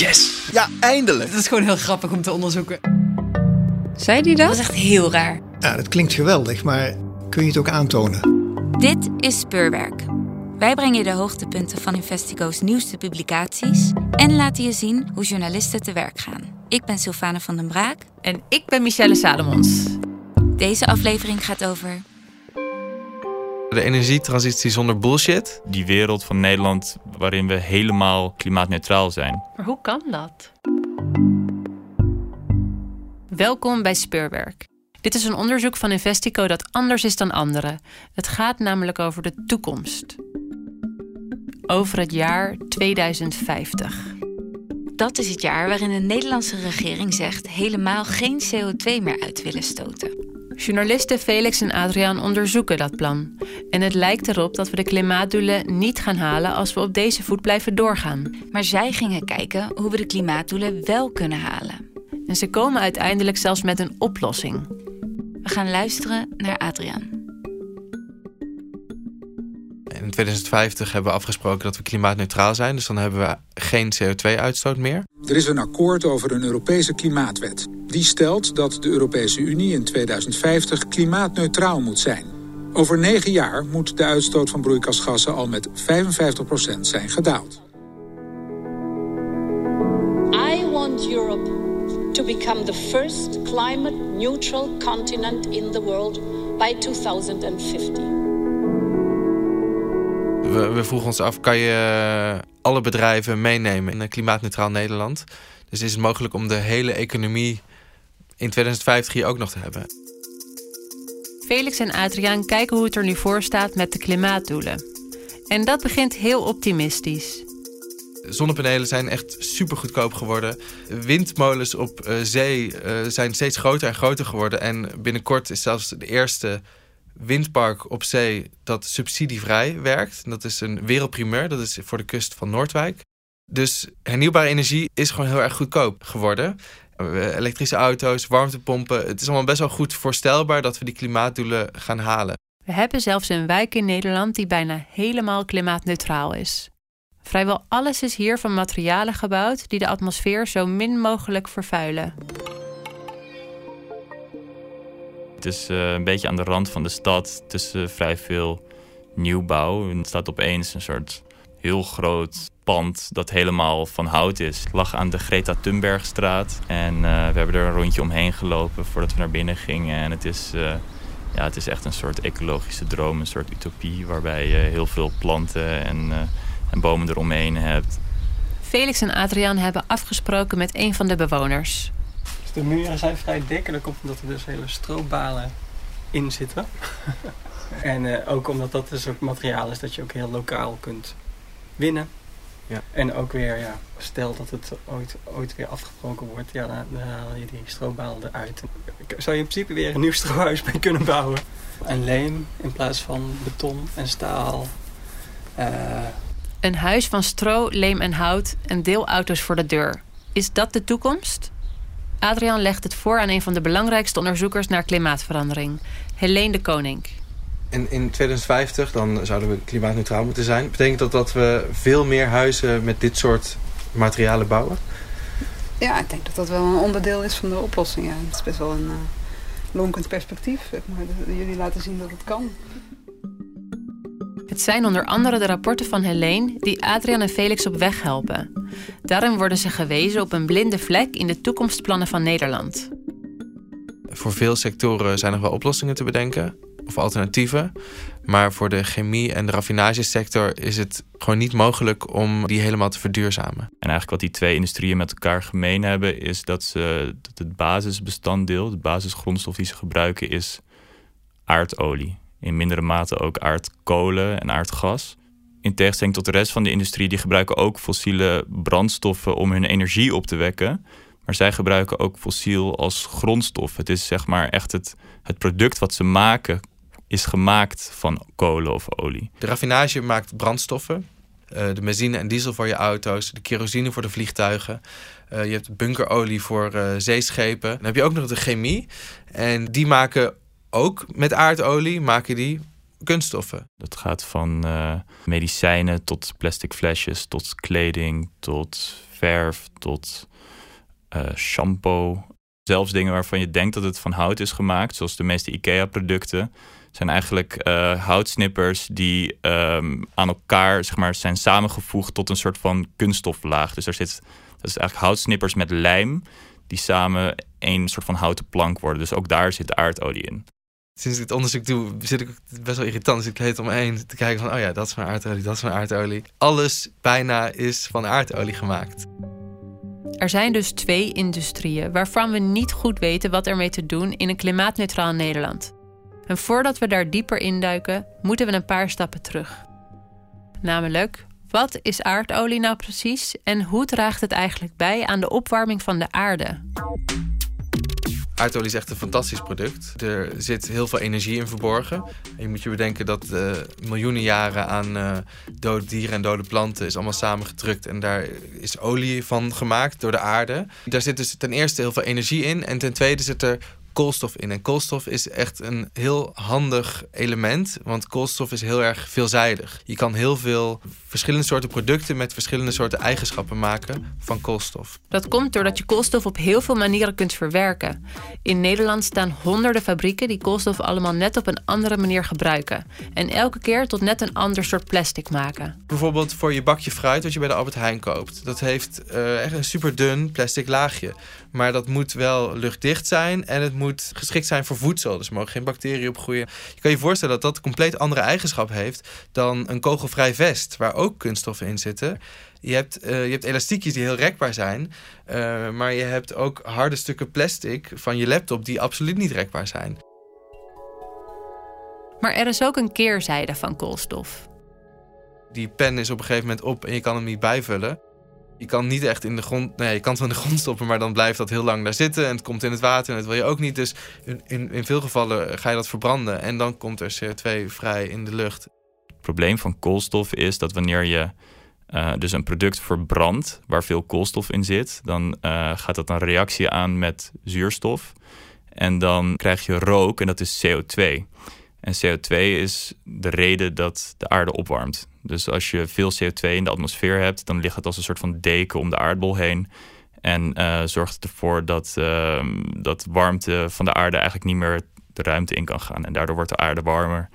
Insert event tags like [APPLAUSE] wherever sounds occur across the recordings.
Yes! Ja, eindelijk! Dat is gewoon heel grappig om te onderzoeken. Zei die dat? Dat is echt heel raar. Ja, dat klinkt geweldig, maar kun je het ook aantonen? Dit is Speurwerk. Wij brengen je de hoogtepunten van Investigo's nieuwste publicaties en laten je zien hoe journalisten te werk gaan. Ik ben Sylvane van den Braak. En ik ben Michelle Salomons. Deze aflevering gaat over De energietransitie zonder bullshit. die wereld van Nederland waarin we helemaal klimaatneutraal zijn. Maar hoe kan dat? Welkom bij Speurwerk. Dit is een onderzoek van Investico dat anders is dan andere. Het gaat namelijk over de toekomst. Over het jaar 2050. Dat is het jaar waarin de Nederlandse regering zegt helemaal geen CO2 meer uit willen stoten. Journalisten Felix en Adriaan onderzoeken dat plan. En het lijkt erop dat we de klimaatdoelen niet gaan halen als we op deze voet blijven doorgaan. Maar zij gingen kijken hoe we de klimaatdoelen wel kunnen halen. En ze komen uiteindelijk zelfs met een oplossing. We gaan luisteren naar Adriaan. In 2050 hebben we afgesproken dat we klimaatneutraal zijn. Dus dan hebben we geen CO2-uitstoot meer. Er is een akkoord over een Europese klimaatwet. Die stelt dat de Europese Unie in 2050 klimaatneutraal moet zijn. Over negen jaar moet de uitstoot van broeikasgassen al met 55% zijn gedaald. I want Europe to become the first climate neutral continent in the world by 2050. We, we vroegen ons af, kan je alle bedrijven meenemen in een klimaatneutraal Nederland? Dus is het mogelijk om de hele economie in 2050 hier ook nog te hebben? Felix en Adriaan kijken hoe het er nu voor staat met de klimaatdoelen. En dat begint heel optimistisch. Zonnepanelen zijn echt super goedkoop geworden. Windmolens op eh, zee eh, zijn steeds groter en groter geworden. En binnenkort is zelfs de eerste windpark op zee dat subsidievrij werkt. Dat is een wereldprimeur. Dat is voor de kust van Noordwijk. Dus hernieuwbare energie is gewoon heel erg goedkoop geworden. Eh, Elektrische auto's, warmtepompen. Het is allemaal best wel goed voorstelbaar dat we die klimaatdoelen gaan halen. We hebben zelfs een wijk in Nederland die bijna helemaal klimaatneutraal is. Vrijwel alles is hier van materialen gebouwd die de atmosfeer zo min mogelijk vervuilen. Het is eh, een beetje aan de rand van de stad tussen vrij veel nieuwbouw. En er staat opeens een soort heel groot pand dat helemaal van hout is. Het lag aan de Greta Thunbergstraat en eh, we hebben er een rondje omheen gelopen voordat we naar binnen gingen. En het is, eh, ja, het is echt een soort ecologische droom, een soort utopie waarbij je heel veel planten en, eh, en bomen eromheen hebt. Felix en Adriaan hebben afgesproken met een van de bewoners. Dus de muren zijn vrij dik en dat komt omdat er dus hele stroopbalen in zitten. [LAUGHS] en eh, ook omdat dat dus ook materiaal is dat je ook heel lokaal kunt winnen. Ja. En ook weer, ja, stel dat het ooit, ooit weer afgebroken wordt, ja, dan, dan haal je die stroopbalen eruit. Zou je in principe weer een nieuw strohuis mee kunnen bouwen. En leem in plaats van beton en staal. Eh, Een huis van stro, leem en hout en deelauto's voor de deur. Is dat de toekomst? Adriaan legt het voor aan een van de belangrijkste onderzoekers naar klimaatverandering, Helene de Koning. En in 2050 dan zouden we klimaatneutraal moeten zijn. Betekent dat dat we veel meer huizen met dit soort materialen bouwen? Ja, ik denk dat dat wel een onderdeel is van de oplossing. Ja. Het is best wel een uh, lonkend perspectief. Zeg maar. Dat Jullie laten zien dat het kan. Het zijn onder andere de rapporten van Helene die Adriaan en Felix op weg helpen. Daarin worden ze gewezen op een blinde vlek in de toekomstplannen van Nederland. Voor veel sectoren zijn nog wel oplossingen te bedenken of alternatieven. Maar voor de chemie- en de raffinagesector is het gewoon niet mogelijk om die helemaal te verduurzamen. En eigenlijk wat die twee industrieën met elkaar gemeen hebben, is dat, ze, dat het basisbestanddeel, de basisgrondstof die ze gebruiken, is aardolie. In mindere mate ook aardkolen en aardgas. In tegenstelling tot de rest van de industrie, die gebruiken ook fossiele brandstoffen om hun energie op te wekken. Maar zij gebruiken ook fossiel als grondstof. Het is zeg maar echt het, het product wat ze maken, is gemaakt van kolen of olie. De raffinage maakt brandstoffen. Uh, de benzine en diesel voor je auto's. De kerosine voor de vliegtuigen. Uh, je hebt bunkerolie voor uh, zeeschepen. Dan heb je ook nog de chemie. En die maken ook met aardolie maken die kunststoffen. Dat gaat van medicijnen tot plastic flesjes, tot kleding, tot verf, tot shampoo. Zelfs dingen waarvan je denkt dat het van hout is gemaakt, zoals de meeste IKEA-producten, zijn eigenlijk uh, houtsnippers die um, aan elkaar zeg maar, zijn samengevoegd tot een soort van kunststoflaag. Dus er zit, dat is eigenlijk houtsnippers met lijm die samen een soort van houten plank worden. Dus ook daar zit aardolie in. Sinds ik het onderzoek doe, zit ik best wel irritant. Dus ik heet om één te kijken van, oh ja, dat is van aardolie, dat is van aardolie. Alles bijna is van aardolie gemaakt. Er zijn dus twee industrieën waarvan we niet goed weten wat ermee te doen in een klimaatneutraal Nederland. En voordat we daar dieper induiken, moeten we een paar stappen terug. Namelijk, wat is aardolie nou precies en hoe draagt het eigenlijk bij aan de opwarming van de aarde? Aardolie is echt een fantastisch product. Er zit heel veel energie in verborgen. En je moet je bedenken dat uh, miljoenen jaren aan uh, dode dieren en dode planten is allemaal samengedrukt. En daar is olie van gemaakt door de aarde. Daar zit dus ten eerste heel veel energie in. En ten tweede zit er koolstof in. En koolstof is echt een heel handig element, want koolstof is heel erg veelzijdig. Je kan heel veel verschillende soorten producten met verschillende soorten eigenschappen maken van koolstof. Dat komt doordat je koolstof op heel veel manieren kunt verwerken. In Nederland staan honderden fabrieken die koolstof allemaal net op een andere manier gebruiken. En elke keer tot net een ander soort plastic maken. Bijvoorbeeld voor je bakje fruit wat je bij de Albert Heijn koopt. Dat heeft uh, echt een super dun plastic laagje. Maar dat moet wel luchtdicht zijn en het moet geschikt zijn voor voedsel. Dus er mogen geen bacteriën opgroeien. Je kan je voorstellen dat dat een compleet andere eigenschap heeft dan een kogelvrij vest, waar ook kunststoffen in zitten. Je hebt, uh, je hebt elastiekjes die heel rekbaar zijn, uh, maar je hebt ook harde stukken plastic van je laptop die absoluut niet rekbaar zijn. Maar er is ook een keerzijde van koolstof. Die pen is op een gegeven moment op en je kan hem niet bijvullen. Je kan niet echt in de grond. Nee, je kan het in de grond stoppen, maar dan blijft dat heel lang daar zitten. En het komt in het water en dat wil je ook niet. Dus in, in, in veel gevallen ga je dat verbranden. En dan komt er CO2 vrij in de lucht. Het probleem van koolstof is dat wanneer je uh, dus een product verbrandt waar veel koolstof in zit, dan uh, gaat dat een reactie aan met zuurstof. En dan krijg je rook en dat is CO2. En CO2 is de reden dat de aarde opwarmt. Dus als je veel CO2 in de atmosfeer hebt, dan ligt het als een soort van deken om de aardbol heen. En uh, zorgt het ervoor dat, uh, dat warmte van de aarde eigenlijk niet meer de ruimte in kan gaan. En daardoor wordt de aarde warmer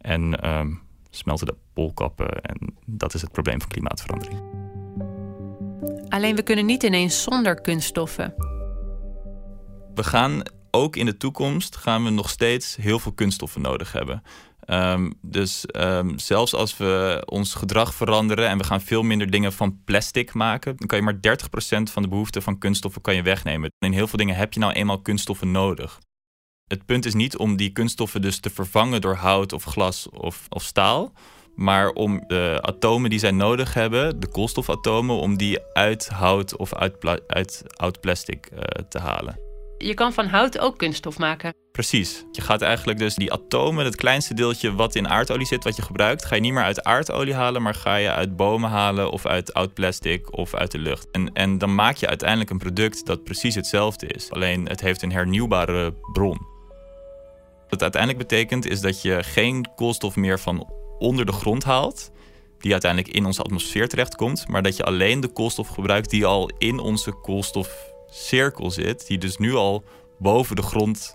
en um, smelten de poolkappen. En dat is het probleem van klimaatverandering. Alleen we kunnen niet ineens zonder kunststoffen. We gaan ook in de toekomst gaan we nog steeds heel veel kunststoffen nodig hebben. Um, dus um, zelfs als we ons gedrag veranderen en we gaan veel minder dingen van plastic maken, dan kan je maar 30% van de behoefte van kunststoffen kan je wegnemen. In heel veel dingen heb je nou eenmaal kunststoffen nodig. Het punt is niet om die kunststoffen dus te vervangen door hout of glas of, of staal, maar om de atomen die zij nodig hebben, de koolstofatomen, om die uit hout of uit, uit oud plastic uh, te halen je kan van hout ook kunststof maken. Precies. Je gaat eigenlijk dus die atomen, het kleinste deeltje wat in aardolie zit, wat je gebruikt, ga je niet meer uit aardolie halen, maar ga je uit bomen halen of uit oud plastic of uit de lucht. En, en dan maak je uiteindelijk een product dat precies hetzelfde is. Alleen het heeft een hernieuwbare bron. Wat uiteindelijk betekent is dat je geen koolstof meer van onder de grond haalt, die uiteindelijk in onze atmosfeer terechtkomt, maar dat je alleen de koolstof gebruikt die al in onze koolstof cirkel zit, die dus nu al boven de grond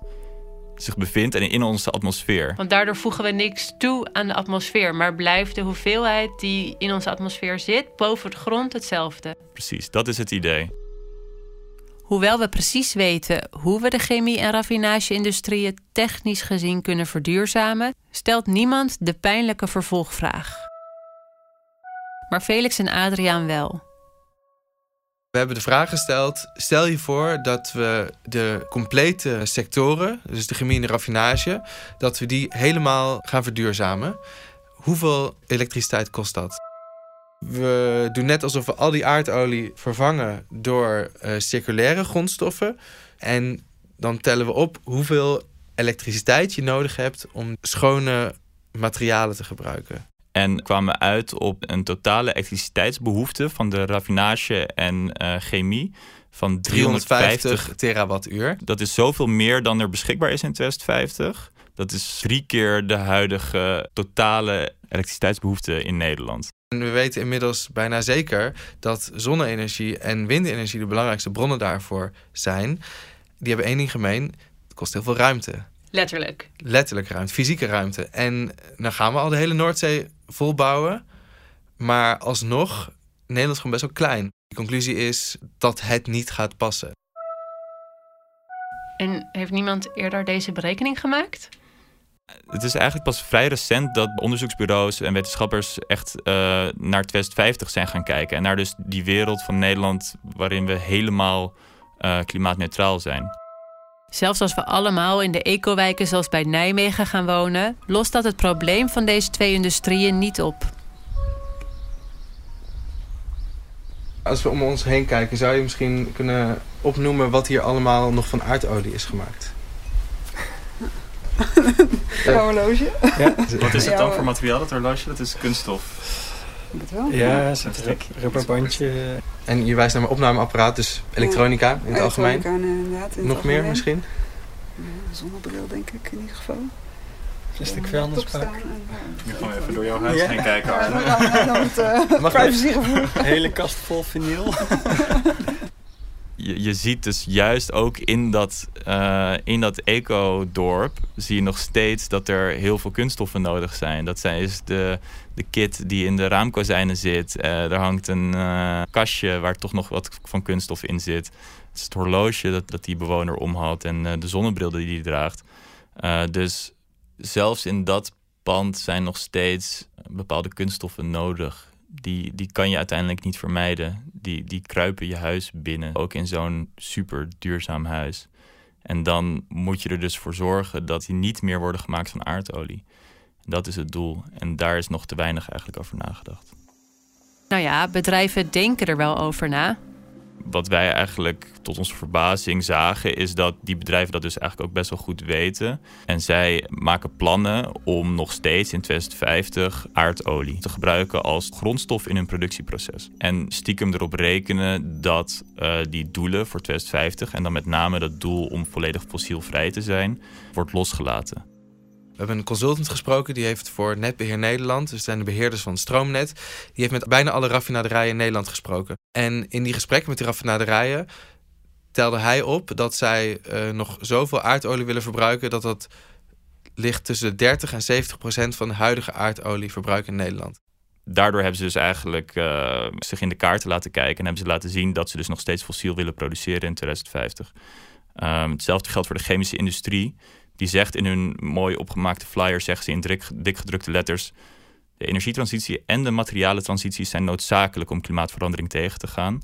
zich bevindt en in onze atmosfeer. Want daardoor voegen we niks toe aan de atmosfeer, maar blijft de hoeveelheid die in onze atmosfeer zit boven de grond hetzelfde. Precies, dat is het idee. Hoewel we precies weten hoe we de chemie- en raffinage-industrieën technisch gezien kunnen verduurzamen, stelt niemand de pijnlijke vervolgvraag. Maar Felix en Adriaan wel. We hebben de vraag gesteld: stel je voor dat we de complete sectoren, dus de chemie raffinage, dat we die helemaal gaan verduurzamen. Hoeveel elektriciteit kost dat? We doen net alsof we al die aardolie vervangen door uh, circulaire grondstoffen. En dan tellen we op hoeveel elektriciteit je nodig hebt om schone materialen te gebruiken. En kwamen uit op een totale elektriciteitsbehoefte van de raffinage en uh, chemie van 350, 350 terawattuur. Dat is zoveel meer dan er beschikbaar is in 2050. Dat is drie keer de huidige totale elektriciteitsbehoefte in Nederland. En we weten inmiddels bijna zeker dat zonne-energie en windenergie de belangrijkste bronnen daarvoor zijn. Die hebben één ding gemeen: het kost heel veel ruimte. Letterlijk. Letterlijk ruimte, fysieke ruimte. En dan gaan we al de hele Noordzee volbouwen. Maar alsnog, Nederland is gewoon best wel klein. De conclusie is dat het niet gaat passen. En heeft niemand eerder deze berekening gemaakt? Het is eigenlijk pas vrij recent dat onderzoeksbureaus en wetenschappers echt uh, naar 2050 zijn gaan kijken. En naar dus die wereld van Nederland waarin we helemaal uh, klimaatneutraal zijn. Zelfs als we allemaal in de ecowijken zoals bij Nijmegen gaan wonen, lost dat het probleem van deze twee industrieën niet op. Als we om ons heen kijken, zou je misschien kunnen opnoemen wat hier allemaal nog van aardolie is gemaakt? [LAUGHS] Jouw horloge. Ja. Wat is het dan voor materiaal, dat horloge? Dat is kunststof. Dat wel? Ja, een rubberbandje. En je wijst naar mijn opnameapparaat, dus elektronica in het algemeen. inderdaad. In Nog het meer misschien? Ja, zonnebril denk ik in ieder geval. Plastic vuilnisbak. Nu gaan we even door jouw huis Ja. heen kijken, Ja, dan dan het uh, Mag privacygevoel. Een hele kast vol vinyl. [LAUGHS] Je, je ziet dus juist ook in dat, eh, in dat eco-dorp... zie je nog steeds dat er heel veel kunststoffen nodig zijn. Dat zijn, is de, de kit die in de raamkozijnen zit. Eh, er hangt een eh, kastje waar toch nog wat van kunststof in zit. Het horloge dat, dat die bewoner omhoudt en de zonnebril die hij draagt. Dus zelfs in dat pand zijn nog steeds bepaalde kunststoffen nodig. Die, die kan je uiteindelijk niet vermijden. Die, die kruipen je huis binnen, ook in zo'n super duurzaam huis. En dan moet je er dus voor zorgen dat die niet meer worden gemaakt van aardolie. Dat is het doel. En daar is nog te weinig eigenlijk over nagedacht. Nou ja, bedrijven denken er wel over na. Wat wij eigenlijk tot onze verbazing zagen, is dat die bedrijven dat dus eigenlijk ook best wel goed weten. En zij maken plannen om nog steeds in 2050 aardolie te gebruiken als grondstof in hun productieproces. En stiekem erop rekenen dat uh, die doelen voor 2050, en dan met name dat doel om volledig fossielvrij te zijn, wordt losgelaten. We hebben een consultant gesproken, die heeft voor Netbeheer Nederland, dus zijn de beheerders van stroomnet, die heeft met bijna alle raffinaderijen in Nederland gesproken. En in die gesprekken met die raffinaderijen telde hij op dat zij uh, nog zoveel aardolie willen verbruiken dat dat ligt tussen de 30 en 70 procent van de huidige aardolieverbruik in Nederland. Daardoor hebben ze dus eigenlijk uh, zich in de kaarten laten kijken en hebben ze laten zien dat ze dus nog steeds fossiel willen produceren in 2050. Um, hetzelfde geldt voor de chemische industrie die zegt in hun mooi opgemaakte flyer, zeggen ze in dik, dik gedrukte letters, de energietransitie en de materiale transitie zijn noodzakelijk om klimaatverandering tegen te gaan.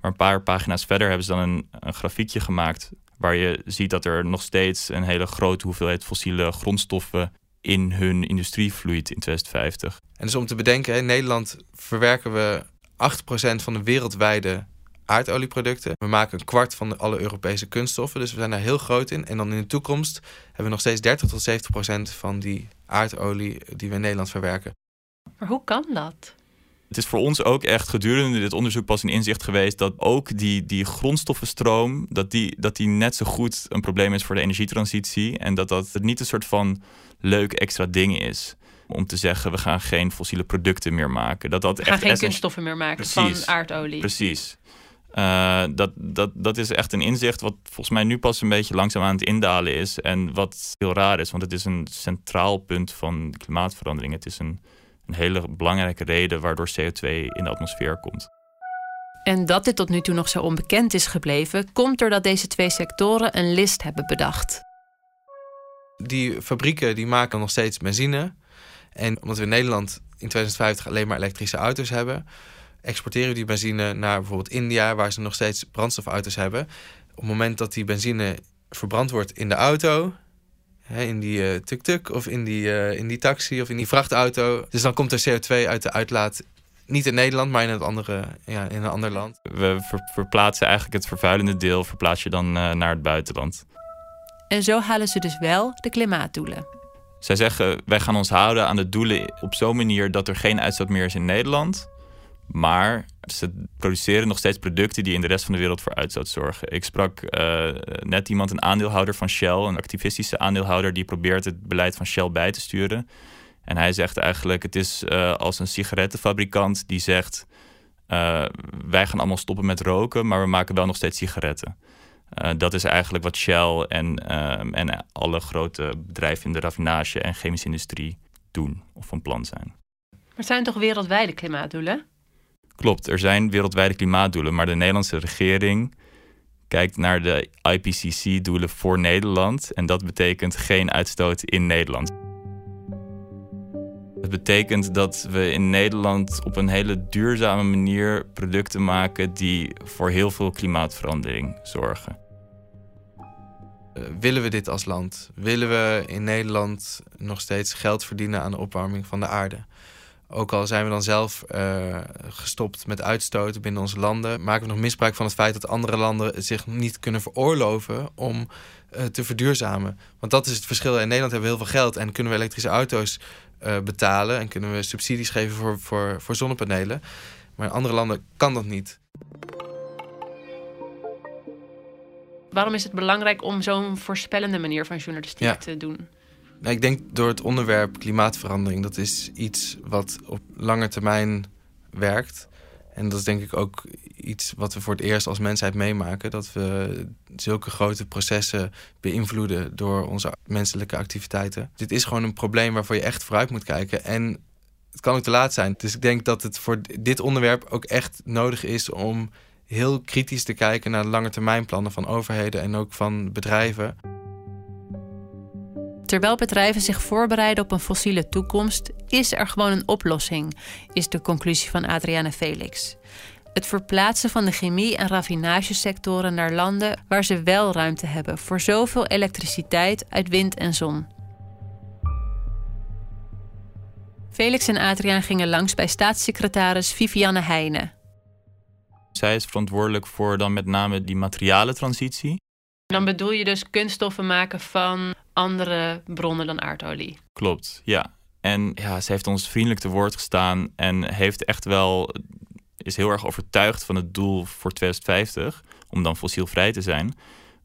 Maar een paar pagina's verder hebben ze dan een, een grafiekje gemaakt waar je ziet dat er nog steeds een hele grote hoeveelheid fossiele grondstoffen in hun industrie vloeit in 2050. En dus om te bedenken, in Nederland verwerken we 8% van de wereldwijde aardolieproducten. We maken een kwart van alle Europese kunststoffen, dus we zijn daar heel groot in. En dan in de toekomst hebben we nog steeds 30 tot 70 procent van die aardolie die we in Nederland verwerken. Maar hoe kan dat? Het is voor ons ook echt gedurende dit onderzoek pas een inzicht geweest dat ook die, die grondstoffenstroom, dat die, dat die net zo goed een probleem is voor de energietransitie. En dat dat niet een soort van leuk extra ding is om te zeggen we gaan geen fossiele producten meer maken. Dat dat we gaan echt geen kunststoffen meer maken Precies. van aardolie. Precies. Uh, dat, dat, dat is echt een inzicht wat volgens mij nu pas een beetje langzaam aan het indalen is. En wat heel raar is, want het is een centraal punt van klimaatverandering. Het is een, een hele belangrijke reden waardoor CO2 in de atmosfeer komt. En dat dit tot nu toe nog zo onbekend is gebleven, komt doordat deze twee sectoren een list hebben bedacht. Die fabrieken die maken nog steeds benzine. En omdat we in Nederland in 2050 alleen maar elektrische auto's hebben, exporteren we die benzine naar bijvoorbeeld India, waar ze nog steeds brandstofauto's hebben. Op het moment dat die benzine verbrand wordt in de auto, hè, in die uh, tuk-tuk of in die, uh, in die taxi of in die vrachtauto, dus dan komt er CO2 uit de uitlaat. Niet in Nederland, maar in, het andere, ja, in een ander land. We ver verplaatsen eigenlijk het vervuilende deel, verplaats je dan uh, naar het buitenland. En zo halen ze dus wel de klimaatdoelen. Zij zeggen, wij gaan ons houden aan de doelen op zo'n manier dat er geen uitstoot meer is in Nederland. Maar Ze produceren nog steeds producten die in de rest van de wereld voor uitstoot zorgen. Ik sprak uh, net iemand, een aandeelhouder van Shell, een activistische aandeelhouder, die probeert het beleid van Shell bij te sturen. En hij zegt eigenlijk: het is uh, als een sigarettenfabrikant die zegt: uh, wij gaan allemaal stoppen met roken, maar we maken wel nog steeds sigaretten. dat is eigenlijk wat Shell en, en alle grote bedrijven in de raffinage en chemische industrie doen of van plan zijn. Maar het zijn toch wereldwijde klimaatdoelen? Klopt, er zijn wereldwijde klimaatdoelen, maar de Nederlandse regering kijkt naar de IPCC-doelen voor Nederland en dat betekent geen uitstoot in Nederland. Het betekent dat we in Nederland op een hele duurzame manier producten maken die voor heel veel klimaatverandering zorgen. Uh, willen we dit als land? Willen we in Nederland nog steeds geld verdienen aan de opwarming van de aarde? Ook al zijn we dan zelf uh, gestopt met uitstoten binnen onze landen, maken we nog misbruik van het feit dat andere landen zich niet kunnen veroorloven om uh, te verduurzamen. Want dat is het verschil. In Nederland hebben we heel veel geld en kunnen we elektrische auto's uh, betalen en kunnen we subsidies geven voor, voor, voor zonnepanelen. Maar in andere landen kan dat niet. Waarom is het belangrijk om zo'n voorspellende manier van journalistiek ja. te doen? Nou, ik denk door het onderwerp klimaatverandering. Dat is iets wat op lange termijn werkt. En dat is denk ik ook iets wat we voor het eerst als mensheid meemaken. Dat we zulke grote processen beïnvloeden door onze menselijke activiteiten. Dit is gewoon een probleem waarvoor je echt vooruit moet kijken. En het kan ook te laat zijn. Dus ik denk dat het voor dit onderwerp ook echt nodig is om heel kritisch te kijken naar de lange termijnplannen van overheden en ook van bedrijven. Terwijl bedrijven zich voorbereiden op een fossiele toekomst, is er gewoon een oplossing, is de conclusie van Adriane Felix. Het verplaatsen van de chemie- en raffinagesectoren naar landen waar ze wel ruimte hebben voor zoveel elektriciteit uit wind en zon. Felix en Adriaan gingen langs bij staatssecretaris Vivianne Heijnen. Zij is verantwoordelijk voor dan met name die materialentransitie. Dan bedoel je dus kunststoffen maken van andere bronnen dan aardolie. Klopt, ja. En ja, ze heeft ons vriendelijk te woord gestaan en heeft echt wel, is heel erg overtuigd van het doel voor 2050, om dan fossielvrij te zijn.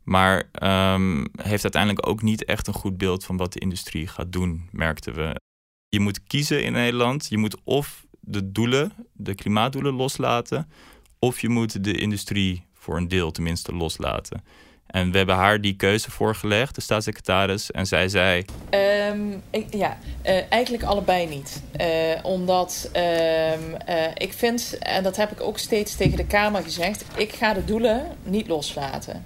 Maar um, heeft uiteindelijk ook niet echt een goed beeld van wat de industrie gaat doen, merkten we. Je moet kiezen in Nederland. Je moet of de doelen, de klimaatdoelen loslaten, of je moet de industrie voor een deel tenminste loslaten. En we hebben haar die keuze voorgelegd, de staatssecretaris. En zij zei. Um, ik, ja, uh, eigenlijk allebei niet. Uh, omdat um, uh, ik vind, en dat heb ik ook steeds tegen de Kamer gezegd, ik ga de doelen niet loslaten.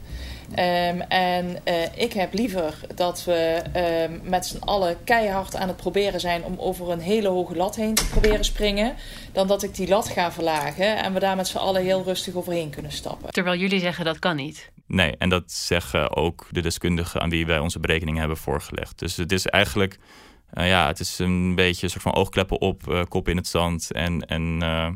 Um, en uh, ik heb liever dat we um, met z'n allen keihard aan het proberen zijn om over een hele hoge lat heen te proberen springen. Dan dat ik die lat ga verlagen en we daar met z'n allen heel rustig overheen kunnen stappen. Terwijl jullie zeggen dat kan niet. Nee, en dat zeggen ook de deskundigen aan wie wij onze berekeningen hebben voorgelegd. Dus het is eigenlijk, uh, ja, het is een beetje een soort van oogkleppen op, uh, kop in het zand en, en uh,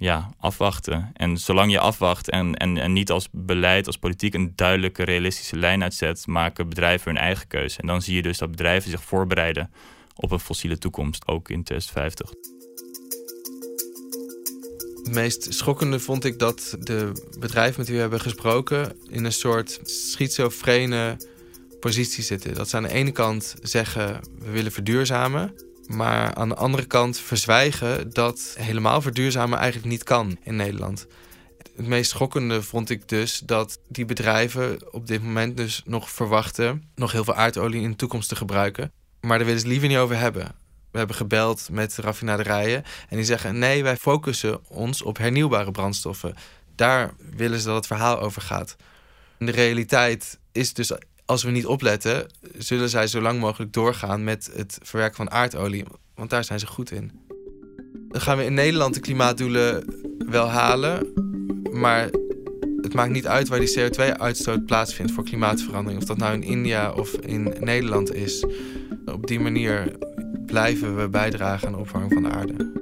ja, afwachten. En zolang je afwacht en, en, en niet als beleid, als politiek een duidelijke, realistische lijn uitzet, maken bedrijven hun eigen keuze. En dan zie je dus dat bedrijven zich voorbereiden op een fossiele toekomst, ook in 2050. Het meest schokkende vond ik dat de bedrijven met wie we hebben gesproken in een soort schizofrene positie zitten. Dat ze aan de ene kant zeggen we willen verduurzamen, maar aan de andere kant verzwijgen dat helemaal verduurzamen eigenlijk niet kan in Nederland. Het meest schokkende vond ik dus dat die bedrijven op dit moment dus nog verwachten nog heel veel aardolie in de toekomst te gebruiken. Maar daar willen ze liever niet over hebben. We hebben gebeld met raffinaderijen en die zeggen: nee, wij focussen ons op hernieuwbare brandstoffen. Daar willen ze dat het verhaal over gaat. de realiteit is dus, als we niet opletten, zullen zij zo lang mogelijk doorgaan met het verwerken van aardolie. Want daar zijn ze goed in. Dan gaan we in Nederland de klimaatdoelen wel halen, maar het maakt niet uit waar die CO2-uitstoot plaatsvindt voor klimaatverandering. Of dat nou in India of in Nederland is. Op die manier blijven we bijdragen aan de opwarming van de aarde.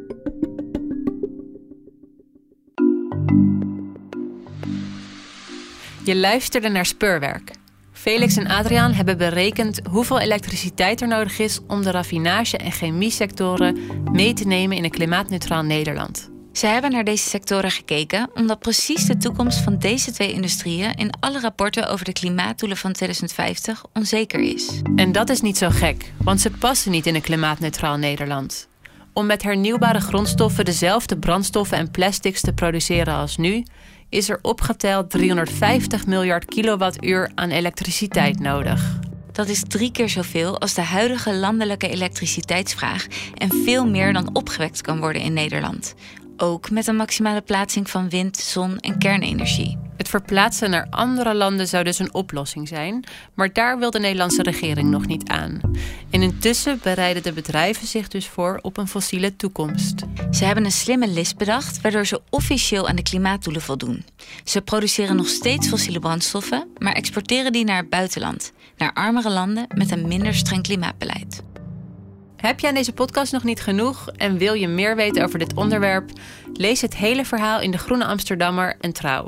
Je luisterde naar Speurwerk. Felix en Adriaan hebben berekend hoeveel elektriciteit er nodig is om de raffinage- en chemiesectoren mee te nemen in een klimaatneutraal Nederland. Ze hebben naar deze sectoren gekeken omdat precies de toekomst van deze twee industrieën in alle rapporten over de klimaatdoelen van 2050 onzeker is. En dat is niet zo gek, want ze passen niet in een klimaatneutraal Nederland. Om met hernieuwbare grondstoffen dezelfde brandstoffen en plastics te produceren als nu, is er opgeteld 350 miljard kilowattuur aan elektriciteit nodig. Dat is drie keer zoveel als de huidige landelijke elektriciteitsvraag en veel meer dan opgewekt kan worden in Nederland. Ook met een maximale plaatsing van wind, zon en kernenergie. Het verplaatsen naar andere landen zou dus een oplossing zijn, maar daar wil de Nederlandse regering nog niet aan. En intussen bereiden de bedrijven zich dus voor op een fossiele toekomst. Ze hebben een slimme list bedacht waardoor ze officieel aan de klimaatdoelen voldoen. Ze produceren nog steeds fossiele brandstoffen, maar exporteren die naar het buitenland, naar armere landen met een minder streng klimaatbeleid. Heb je aan deze podcast nog niet genoeg en wil je meer weten over dit onderwerp? Lees het hele verhaal in de Groene Amsterdammer en Trouw.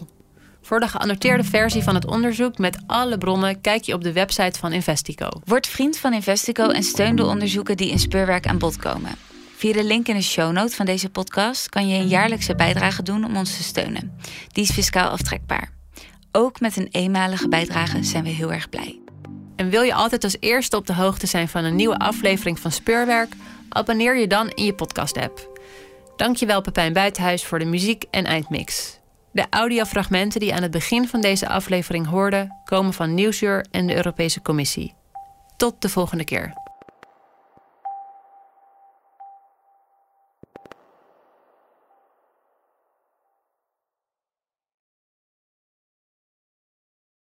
Voor de geannoteerde versie van het onderzoek met alle bronnen kijk je op de website van Investico. Word vriend van Investico en steun de onderzoeken die in speurwerk aan bod komen. Via de link in de show note van deze podcast kan je een jaarlijkse bijdrage doen om ons te steunen. Die is fiscaal aftrekbaar. Ook met een eenmalige bijdrage zijn we heel erg blij. En wil je altijd als eerste op de hoogte zijn van een nieuwe aflevering van Speurwerk? Abonneer je dan in je podcast-app. Dankjewel Pepijn Buitenhuis voor de muziek en eindmix. De audiofragmenten die aan het begin van deze aflevering hoorden, komen van Nieuwsuur en de Europese Commissie. Tot de volgende keer.